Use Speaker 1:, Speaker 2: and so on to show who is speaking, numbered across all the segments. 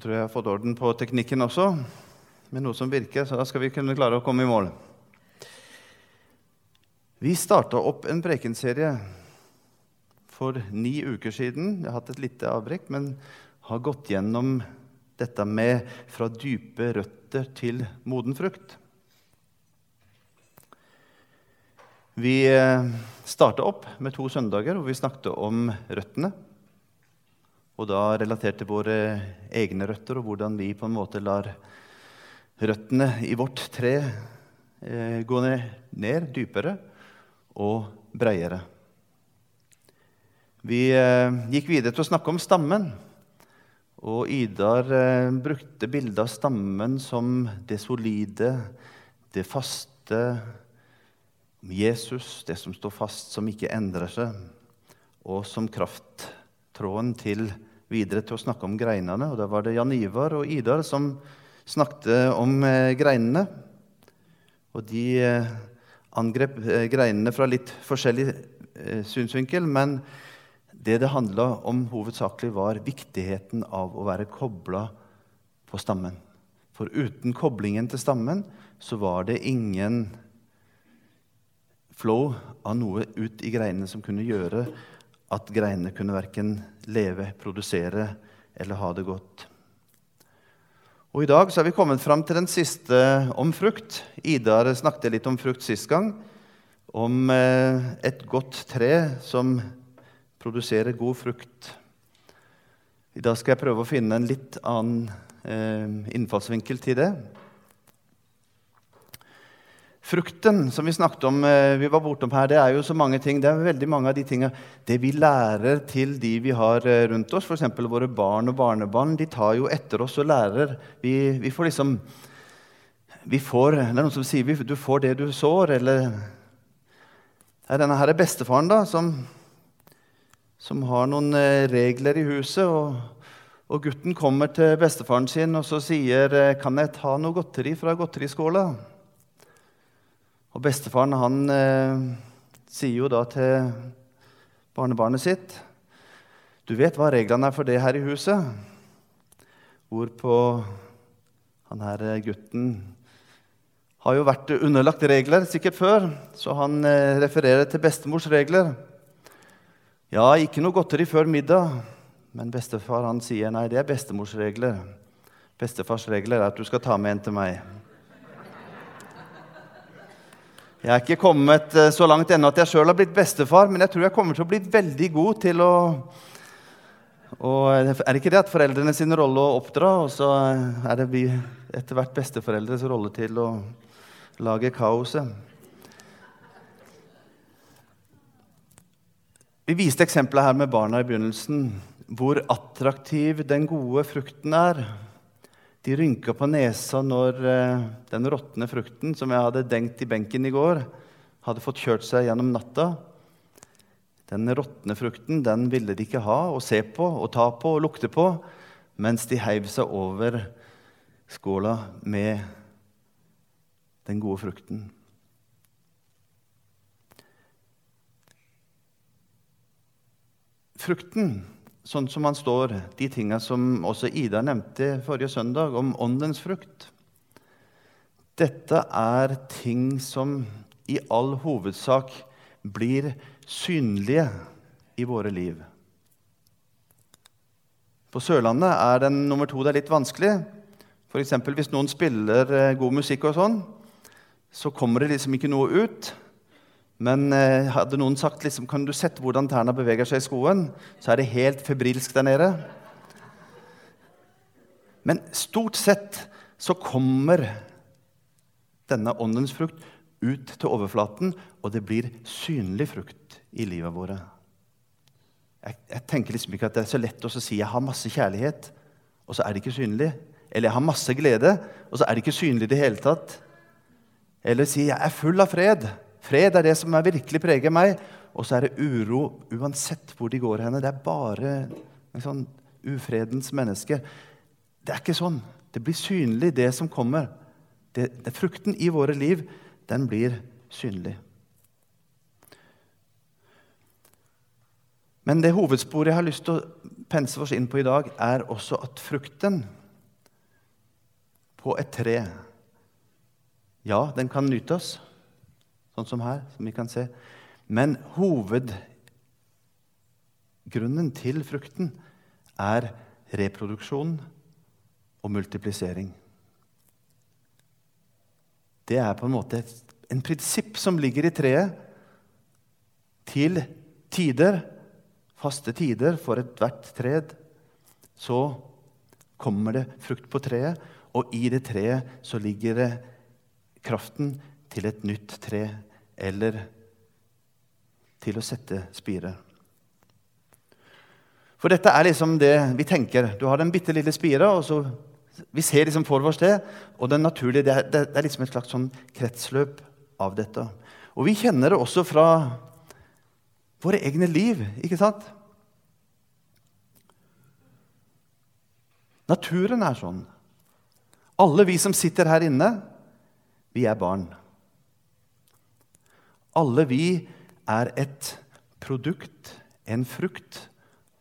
Speaker 1: Tror jeg jeg har fått orden på teknikken også, med noe som virker, så da skal vi kunne klare å komme i mål. Vi starta opp en prekenserie for ni uker siden. Jeg har hatt et lite avbrekk, men har gått gjennom dette med fra dype røtter til moden frukt. Vi eh, starta opp med to søndager hvor vi snakket om røttene og da relatert til våre egne røtter, og hvordan vi på en måte lar røttene i vårt tre eh, gå ned, ned, dypere og breiere. Vi eh, gikk videre til å snakke om stammen. Og Idar eh, brukte bildet av stammen som det solide, det faste, Jesus, det som står fast, som ikke endrer seg, og som krafttråden til videre til å snakke om greinene. og Da var det Jan Ivar og Idar som snakket om eh, greinene. Og de eh, angrep eh, greinene fra litt forskjellig synsvinkel, men det det handla om hovedsakelig, var viktigheten av å være kobla på stammen. For uten koblingen til stammen så var det ingen flow av noe ut i greinene som kunne gjøre at greinene kunne verken leve, produsere eller ha det godt. Og I dag så er vi kommet fram til den siste om frukt. Idar snakket litt om frukt sist gang. Om eh, et godt tre som produserer god frukt. I dag skal jeg prøve å finne en litt annen eh, innfallsvinkel til det. Frukten som vi snakket om, eh, vi var bortom her, det er jo så mange ting. Det er veldig mange av de tingene det vi lærer til de vi har eh, rundt oss, f.eks. våre barn og barnebarn. De tar jo etter oss og lærer. Vi, vi får liksom vi får, Det er noen som sier du får det du sår, eller Det er denne her bestefaren da, som, som har noen eh, regler i huset. og og gutten kommer til bestefaren sin og så sier, 'Kan jeg ta noe godteri fra godteriskåla?' Og bestefaren han eh, sier jo da til barnebarnet sitt Du vet hva reglene er for det her i huset? Hvorpå han her eh, gutten har jo vært underlagt regler sikkert før, så han eh, refererer til bestemors regler. Ja, ikke noe godteri før middag, men bestefar han sier nei, det er bestemors regler. Bestefars regler er at du skal ta med en til meg. Jeg er ikke kommet eh, så langt ennå at jeg sjøl har blitt bestefar, men jeg tror jeg kommer til å bli veldig god til å og Er det ikke det at foreldrene sin rolle å oppdra, og så er det vi etter hvert besteforeldres rolle til å lage kaoset? Vi viste eksempelet her med barna i begynnelsen, hvor attraktiv den gode frukten er. De rynka på nesa når eh, den råtne frukten som jeg hadde dengt i benken i går, hadde fått kjørt seg gjennom natta. Den råtne frukten den ville de ikke ha å se på og ta på og lukte på, mens de heiv seg over skåla med den gode frukten. Frukten sånn som han står, de tinga som også Ida nevnte forrige søndag, om åndens frukt. Dette er ting som i all hovedsak blir synlige i våre liv. På Sørlandet er den nummer to det er litt vanskelig. F.eks. hvis noen spiller eh, god musikk, og sånn, så kommer det liksom ikke noe ut. Men eh, hadde noen sagt liksom, kan du sette hvordan tærne beveger seg i skoen, så er det helt febrilsk der nede. Men stort sett så kommer denne åndens frukt ut til overflaten, og det blir synlig frukt i livet våre. Jeg, jeg tenker liksom ikke at det er så lett å si jeg har masse kjærlighet, og så er det ikke synlig. Eller jeg har masse glede, og så er det ikke synlig i det hele tatt. Eller si jeg er full av fred. Fred er det som er virkelig preger meg. Og så er det uro uansett hvor de går henne. Det er bare en sånn ufredens menneske. Det er ikke sånn. Det blir synlig, det som kommer. Det, det, frukten i våre liv, den blir synlig. Men det hovedsporet jeg har lyst til å pense oss inn på i dag, er også at frukten på et tre. Ja, den kan nytes, sånn som her, som vi kan se. Men hovedgrunnen til frukten er reproduksjon og multiplisering. Det er på en måte en prinsipp som ligger i treet til tider, faste tider for ethvert tred. Så kommer det frukt på treet, og i det treet så ligger det kraften til et nytt tre eller til å sette spire. For dette er liksom det vi tenker. Du har den bitte lille spira, og så vi ser liksom for oss det. Og den naturlige, det er, det er liksom et slags sånn kretsløp av dette. Og vi kjenner det også fra våre egne liv, ikke sant? Naturen er sånn. Alle vi som sitter her inne, vi er barn. Alle vi er et produkt, en frukt,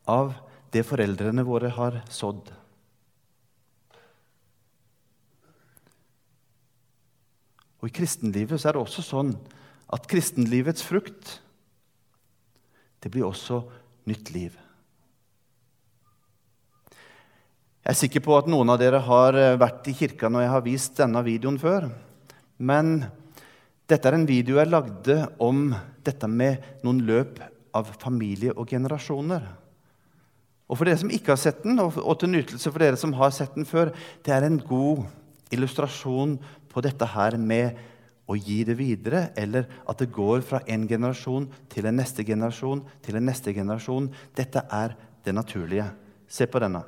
Speaker 1: av det foreldrene våre har sådd. Og I kristenlivet er det også sånn at kristenlivets frukt det blir også nytt liv. Jeg er sikker på at noen av dere har vært i kirka når jeg har vist denne videoen før. Men dette er en video jeg lagde om dette med noen løp av familie og generasjoner. Og For dere som ikke har sett den, og til nytelse for dere som har sett den før, det er en god illustrasjon på dette her med å gi det videre, eller at det går fra en generasjon til en neste generasjon til en neste generasjon. Dette er det naturlige. Se på denne.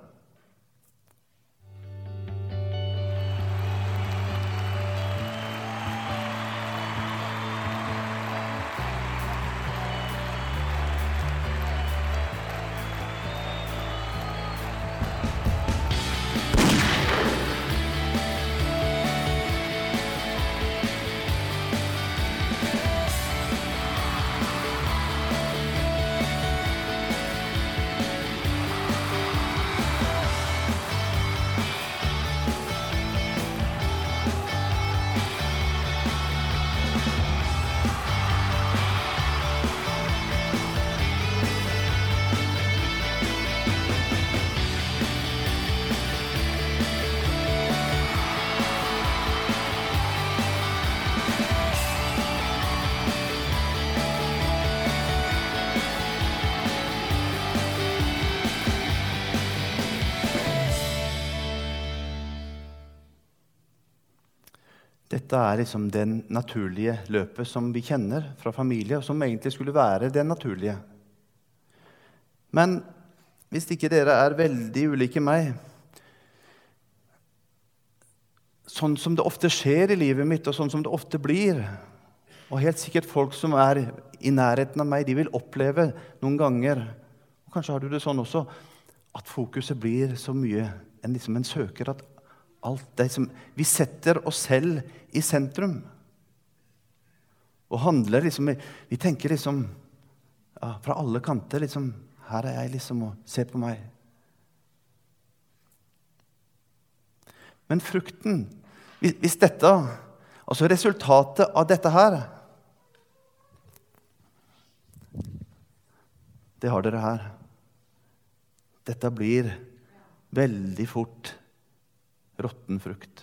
Speaker 1: Dette er liksom det naturlige løpet som vi kjenner fra familie, og som egentlig skulle være det naturlige. Men hvis ikke dere er veldig ulike meg Sånn som det ofte skjer i livet mitt, og sånn som det ofte blir Og helt sikkert folk som er i nærheten av meg, de vil oppleve noen ganger og Kanskje har du det sånn også at fokuset blir så mye en, liksom en søker at alt det som Vi setter oss selv i sentrum. Og handler liksom Vi tenker liksom ja, fra alle kanter liksom Her er jeg, liksom, og se på meg. Men frukten Hvis dette Altså resultatet av dette her Det har dere her. Dette blir veldig fort råtten frukt.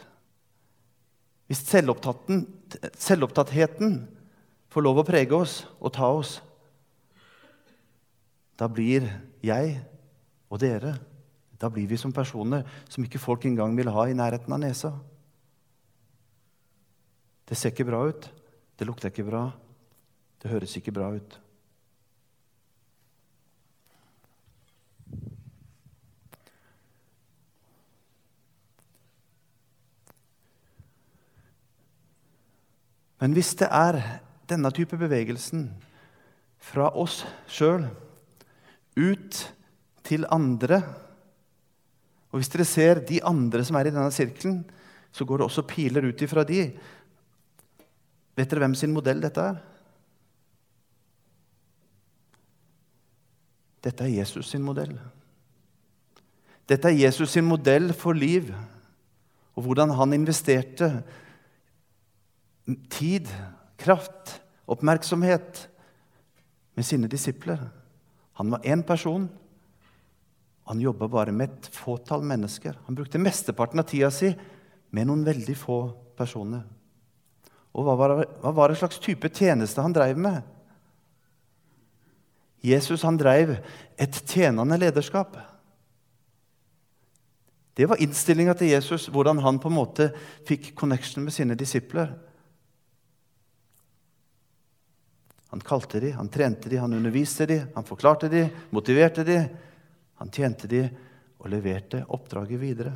Speaker 1: Hvis selvopptattheten får lov å prege oss og ta oss, da blir jeg og dere da blir vi som personer som ikke folk engang vil ha i nærheten av nesa. Det ser ikke bra ut, det lukter ikke bra, det høres ikke bra ut. Men hvis det er denne type bevegelsen fra oss sjøl ut til andre Og hvis dere ser de andre som er i denne sirkelen, så går det også piler ut ifra de. Vet dere hvem sin modell dette er? Dette er Jesus sin modell. Dette er Jesus sin modell for liv. og hvordan han investerte tid, kraft, oppmerksomhet med sine disipler. Han var én person. Han jobba bare med et fåtall mennesker. Han brukte mesteparten av tida si med noen veldig få personer. Og hva var, det, hva var det slags type tjeneste han drev med? Jesus han drev et tjenende lederskap. Det var innstillinga til Jesus, hvordan han på en måte fikk connection med sine disipler. Han kalte dem, han trente dem, han underviste dem, han forklarte dem, motiverte dem. Han tjente dem og leverte oppdraget videre.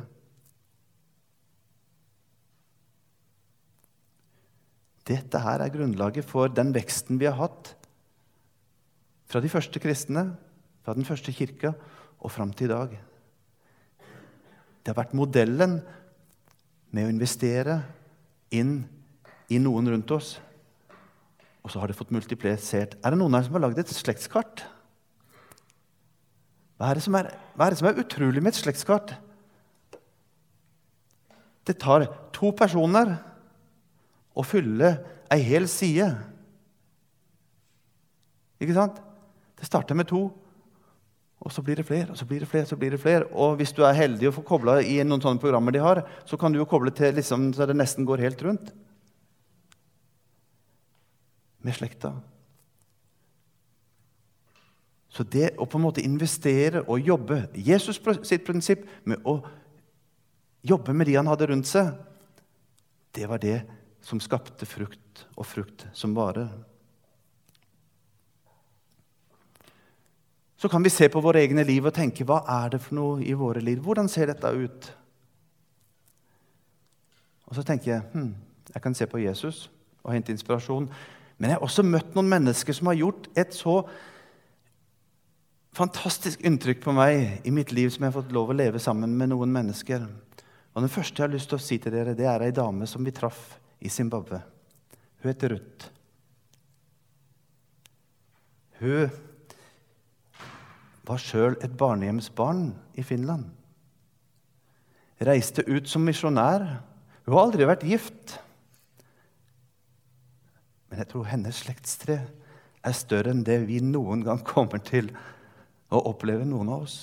Speaker 1: Dette her er grunnlaget for den veksten vi har hatt fra de første kristne, fra den første kirka og fram til i dag. Det har vært modellen med å investere inn i noen rundt oss. Og så har det fått multiplisert. Er det noen her som har lagd et slektskart? Hva er, er, hva er, det som er utrolig med et slektskart? Det tar to personer å fylle ei hel side. Ikke sant? Det starter med to, og så blir det flere, og så blir det flere. så blir det flere. Og hvis du er heldig og får kobla i noen sånne programmer de har, så kan du jo koble til liksom, så det nesten går helt rundt. Med slekta. Så det å på en måte investere og jobbe Jesus sitt prinsipp med å jobbe med de han hadde rundt seg, det var det som skapte frukt, og frukt som varer. så kan vi se på våre egne liv og tenke hva er det for noe i våre liv? Hvordan ser dette ut? Og så tenker jeg hm, jeg kan se på Jesus og hente inspirasjon. Men jeg har også møtt noen mennesker som har gjort et så fantastisk inntrykk på meg i mitt liv som jeg har fått lov å leve sammen med noen mennesker. Og Den første jeg har lyst til å si til dere, det er ei dame som vi traff i Zimbabwe. Hun heter Ruth. Hun var sjøl et barnehjemsbarn i Finland. Reiste ut som misjonær. Hun har aldri vært gift. Men jeg tror hennes slektstre er større enn det vi noen gang kommer til å oppleve, noen av oss.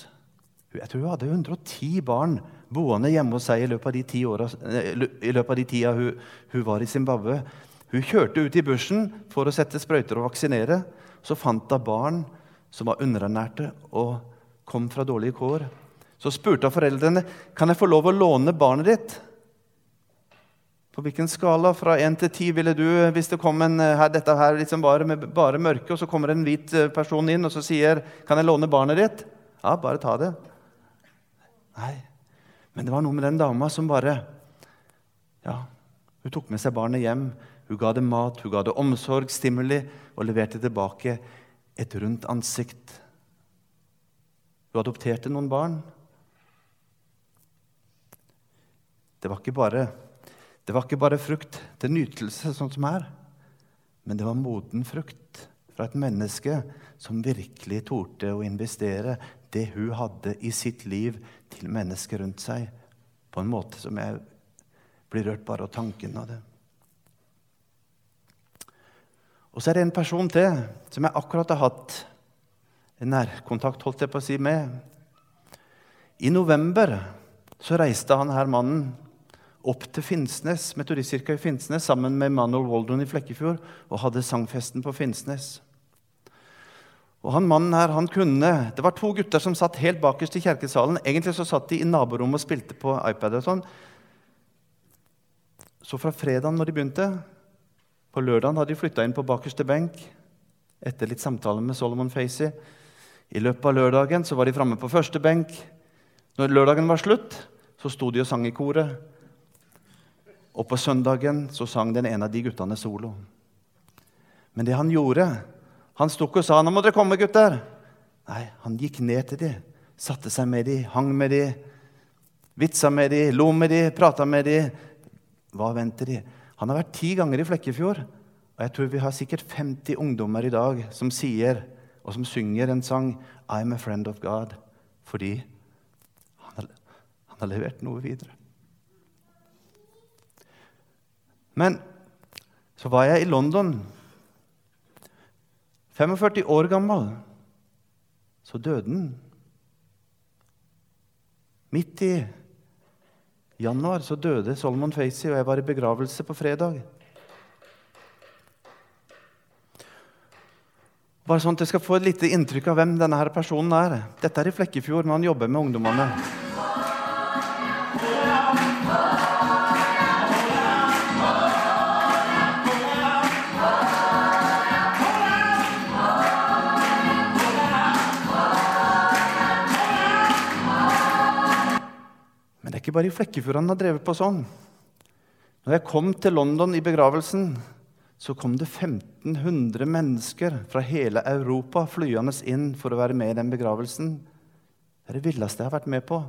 Speaker 1: Jeg tror hun hadde 110 barn boende hjemme hos seg i løpet av de, ti åra, eh, av de tida hun, hun var i Zimbabwe. Hun kjørte ut i bushen for å sette sprøyter og vaksinere. Så fant hun barn som var underernærte og kom fra dårlige kår. Så spurte hun foreldrene kan jeg få lov å låne barnet ditt. På hvilken skala fra 1 til 10 ville du hvis det kom en her, dette her liksom bare med bare mørke, og så kommer en hvit eh, person inn og så sier kan jeg låne barnet ditt? Ja, bare ta det. Nei. Men det var noe med den dama som bare Ja, hun tok med seg barnet hjem. Hun ga det mat, hun ga det omsorg, stimuli, og leverte tilbake et rundt ansikt. Hun adopterte noen barn. Det var ikke bare, det var ikke bare frukt til nytelse, sånn som her, men det var moden frukt fra et menneske som virkelig torde å investere det hun hadde i sitt liv, til mennesker rundt seg, på en måte som jeg blir rørt bare av tanken av det. Og så er det en person til som jeg akkurat har hatt nærkontakt holdt jeg på å si, med. I november så reiste han her mannen opp til Finnsnes, Metodistkirka i Finnsnes sammen med Manuel Waldron i Flekkefjord og hadde sangfesten på Finnsnes. Og han mannen her, han kunne, Det var to gutter som satt helt bakerst i kjerkesalen. Egentlig så satt de i naborommet og spilte på iPad. og sånn. Så fra fredagen når de begynte, på lørdagen hadde de flytta inn på bakerste benk etter litt samtale med Solomon Facey. I løpet av lørdagen så var de framme på første benk. Når lørdagen var slutt, så sto de og sang i koret. Og på søndagen så sang den ene av de guttene solo. Men det han gjorde Han sto ikke og sa 'Nå må dere komme, gutter'. Nei, han gikk ned til dem, satte seg med dem, hang med dem, vitsa med dem, lo med dem, prata med dem. Hva venter de? Han har vært ti ganger i Flekkefjord. Og jeg tror vi har sikkert 50 ungdommer i dag som sier og som synger en sang 'I'm a friend of God', fordi han har, han har levert noe videre. Men så var jeg i London, 45 år gammel. Så døde han. Midt i januar så døde Solomon Facey, og jeg var i begravelse på fredag. Bare sånn at jeg skal få et lite inntrykk av hvem denne her personen er. Dette er i Flekkefjord når han jobber med ungdommene. Ikke bare i Flekkefjord han har drevet på sånn. Når jeg kom til London i begravelsen, så kom det 1500 mennesker fra hele Europa flyende inn for å være med i den begravelsen. Det er det villeste jeg har vært med på.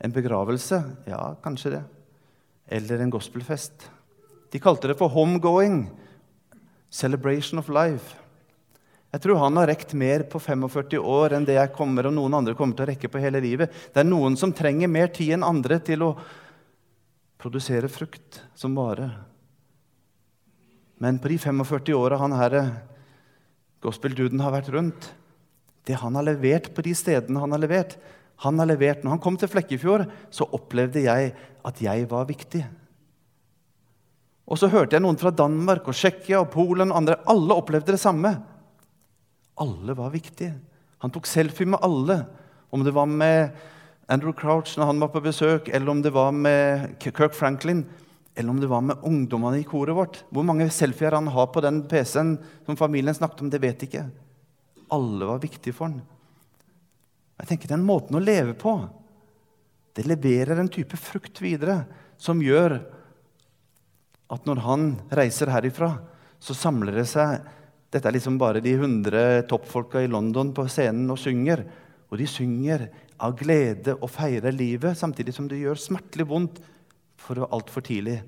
Speaker 1: En begravelse? Ja, kanskje det. Eller en gospelfest. De kalte det for homegoing. Celebration of life. Jeg tror han har rekt mer på 45 år enn det jeg kommer og noen andre kommer til å rekke på hele livet. Det er noen som trenger mer tid enn andre til å produsere frukt som vare. Men på de 45 åra han herre gospelduden har vært rundt, det han har levert på de stedene han har levert han har levert. Når han kom til Flekkefjord, så opplevde jeg at jeg var viktig. Og så hørte jeg noen fra Danmark og Tsjekkia og Polen og andre. Alle opplevde det samme. Alle var viktige. Han tok selfie med alle. Om det var med Andrew Crouch når han var på besøk, eller om det var med Kirk Franklin, eller om det var med ungdommene i koret vårt. Hvor mange selfier han har på den PC-en som familien snakket om, det vet ikke. Alle var viktige for han. Jeg tenker Den måten å leve på det leverer en type frukt videre som gjør at når han reiser herifra, så samler det seg Dette er liksom bare de 100 toppfolka i London på scenen og synger. Og de synger av glede og feirer livet, samtidig som det gjør smertelig vondt for det var altfor tidlig.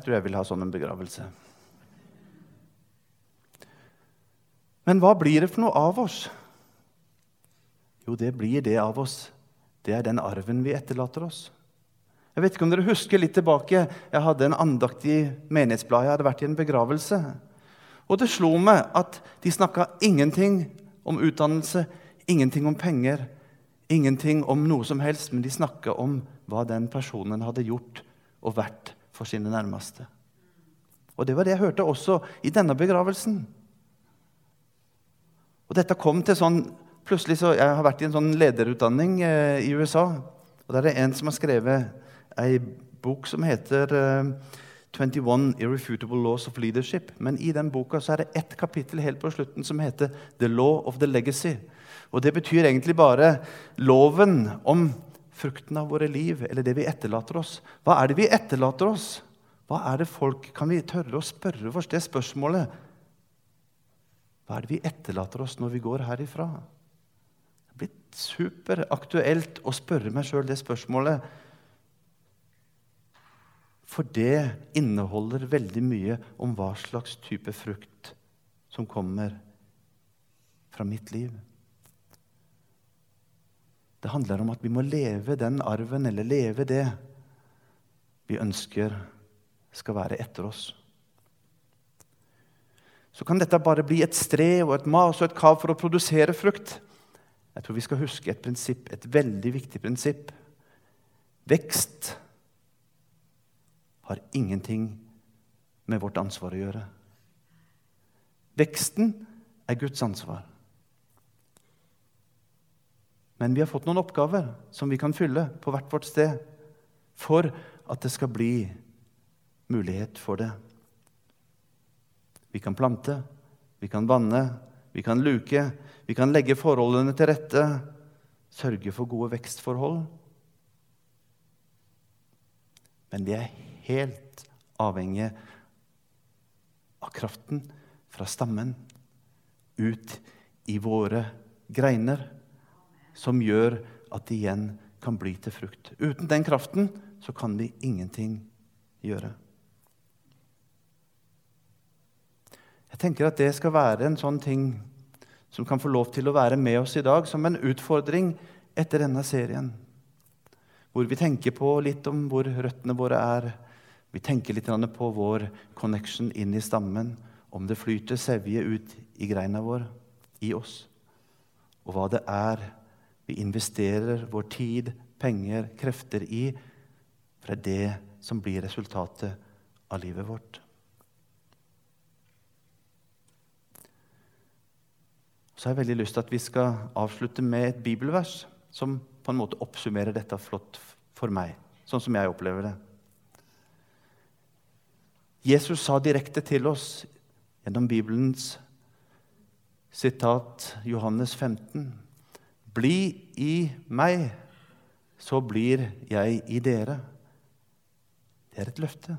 Speaker 1: Jeg tror jeg vil ha sånn en begravelse. Men hva blir det for noe av oss? Jo, det blir det av oss. Det er den arven vi etterlater oss. Jeg vet ikke om dere husker litt tilbake. Jeg hadde en andakt i menighetsbladet. Jeg hadde vært i en begravelse. Og det slo meg at de snakka ingenting om utdannelse, ingenting om penger, ingenting om noe som helst, men de snakka om hva den personen hadde gjort og vært for sine nærmeste. Og Det var det jeg hørte også i denne begravelsen. Og dette kom til sånn, plutselig så, Jeg har vært i en sånn lederutdanning eh, i USA. og Der er det en som har skrevet ei bok som heter eh, 21 Irrefutable Laws of Leadership. Men i den boka så er det ett kapittel helt på slutten som heter The Law of the Legacy. Og Det betyr egentlig bare loven om frukten av våre liv, eller det vi etterlater oss. Hva er det vi etterlater oss? Hva er det folk, Kan vi tørre å spørre oss det spørsmålet? Hva er det vi etterlater oss når vi går herifra? Det er blitt superaktuelt å spørre meg sjøl det spørsmålet. For det inneholder veldig mye om hva slags type frukt som kommer fra mitt liv. Det handler om at vi må leve den arven, eller leve det vi ønsker skal være etter oss. Så kan dette bare bli et strev og et mas og et kav for å produsere frukt. Jeg tror vi skal huske et prinsipp, et veldig viktig prinsipp. Vekst har ingenting med vårt ansvar å gjøre. Veksten er Guds ansvar. Men vi har fått noen oppgaver som vi kan fylle på hvert vårt sted for at det skal bli mulighet for det. Vi kan plante, vi kan vanne, vi kan luke, vi kan legge forholdene til rette, sørge for gode vekstforhold. Men vi er helt avhengige av kraften fra stammen ut i våre greiner, som gjør at det igjen kan bli til frukt. Uten den kraften så kan vi ingenting gjøre. Jeg tenker at det skal være en sånn ting som kan få lov til å være med oss i dag som en utfordring etter denne serien. Hvor vi tenker på litt om hvor røttene våre er. Vi tenker litt på vår connection inn i stammen. Om det flyter sevje ut i greina vår, i oss. Og hva det er vi investerer vår tid, penger, krefter i. For det er det som blir resultatet av livet vårt. Så har jeg veldig lyst til at vi skal avslutte med et bibelvers som på en måte oppsummerer dette flott for meg, sånn som jeg opplever det. Jesus sa direkte til oss gjennom Bibelens sitat Johannes 15.: Bli i meg, så blir jeg i dere. Det er et løfte.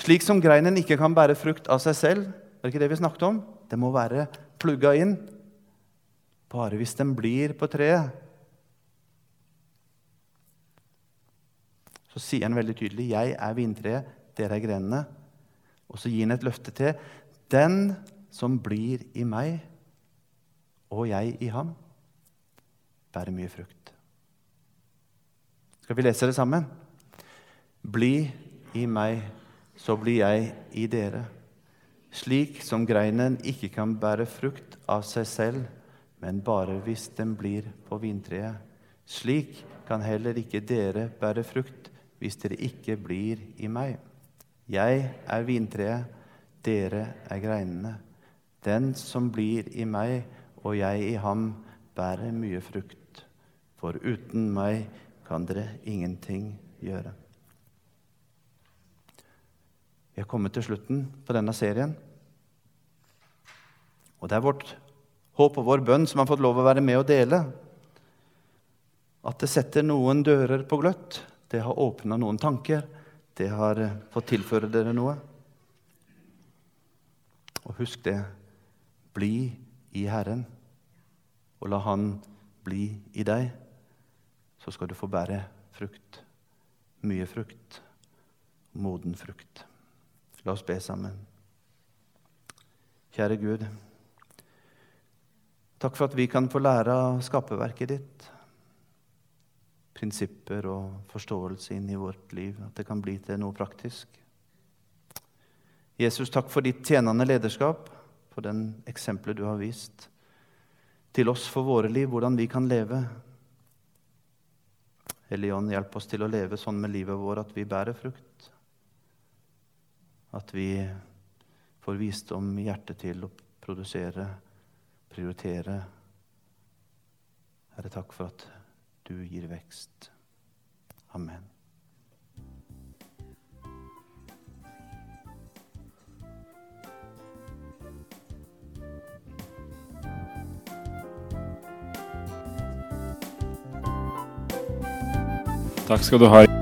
Speaker 1: Slik som greinen ikke kan bære frukt av seg selv, det ikke det vi snakket om? Det må være plugga inn. Bare hvis den blir på treet. Så sier han veldig tydelig 'Jeg er vintreet, dere er grenene'. Og så gir han et løfte til. 'Den som blir i meg, og jeg i ham, bærer mye frukt'. Skal vi lese det sammen? Bli i meg, så blir jeg i dere. Slik som greinen ikke kan bære frukt av seg selv, men bare hvis den blir på vintreet. Slik kan heller ikke dere bære frukt hvis dere ikke blir i meg. Jeg er vintreet, dere er greinene. Den som blir i meg og jeg i ham, bærer mye frukt. For uten meg kan dere ingenting gjøre. Vi har kommet til slutten på denne serien. Og det er vårt håp og vår bønn som har fått lov å være med og dele. At det setter noen dører på gløtt. Det har åpna noen tanker. Det har fått tilføre dere noe. Og husk det bli i Herren, og la Han bli i deg. Så skal du få bære frukt. Mye frukt. Moden frukt. La oss be sammen. Kjære Gud, takk for at vi kan få lære av skaperverket ditt. Prinsipper og forståelse inn i vårt liv. At det kan bli til noe praktisk. Jesus, takk for ditt tjenende lederskap, for den eksempelet du har vist til oss for våre liv, hvordan vi kan leve. Hellige Ånd, hjelp oss til å leve sånn med livet vårt at vi bærer frukt. At vi får visdom i hjertet til å produsere, prioritere. Herre, takk for at du gir vekst. Amen.
Speaker 2: Takk skal du ha.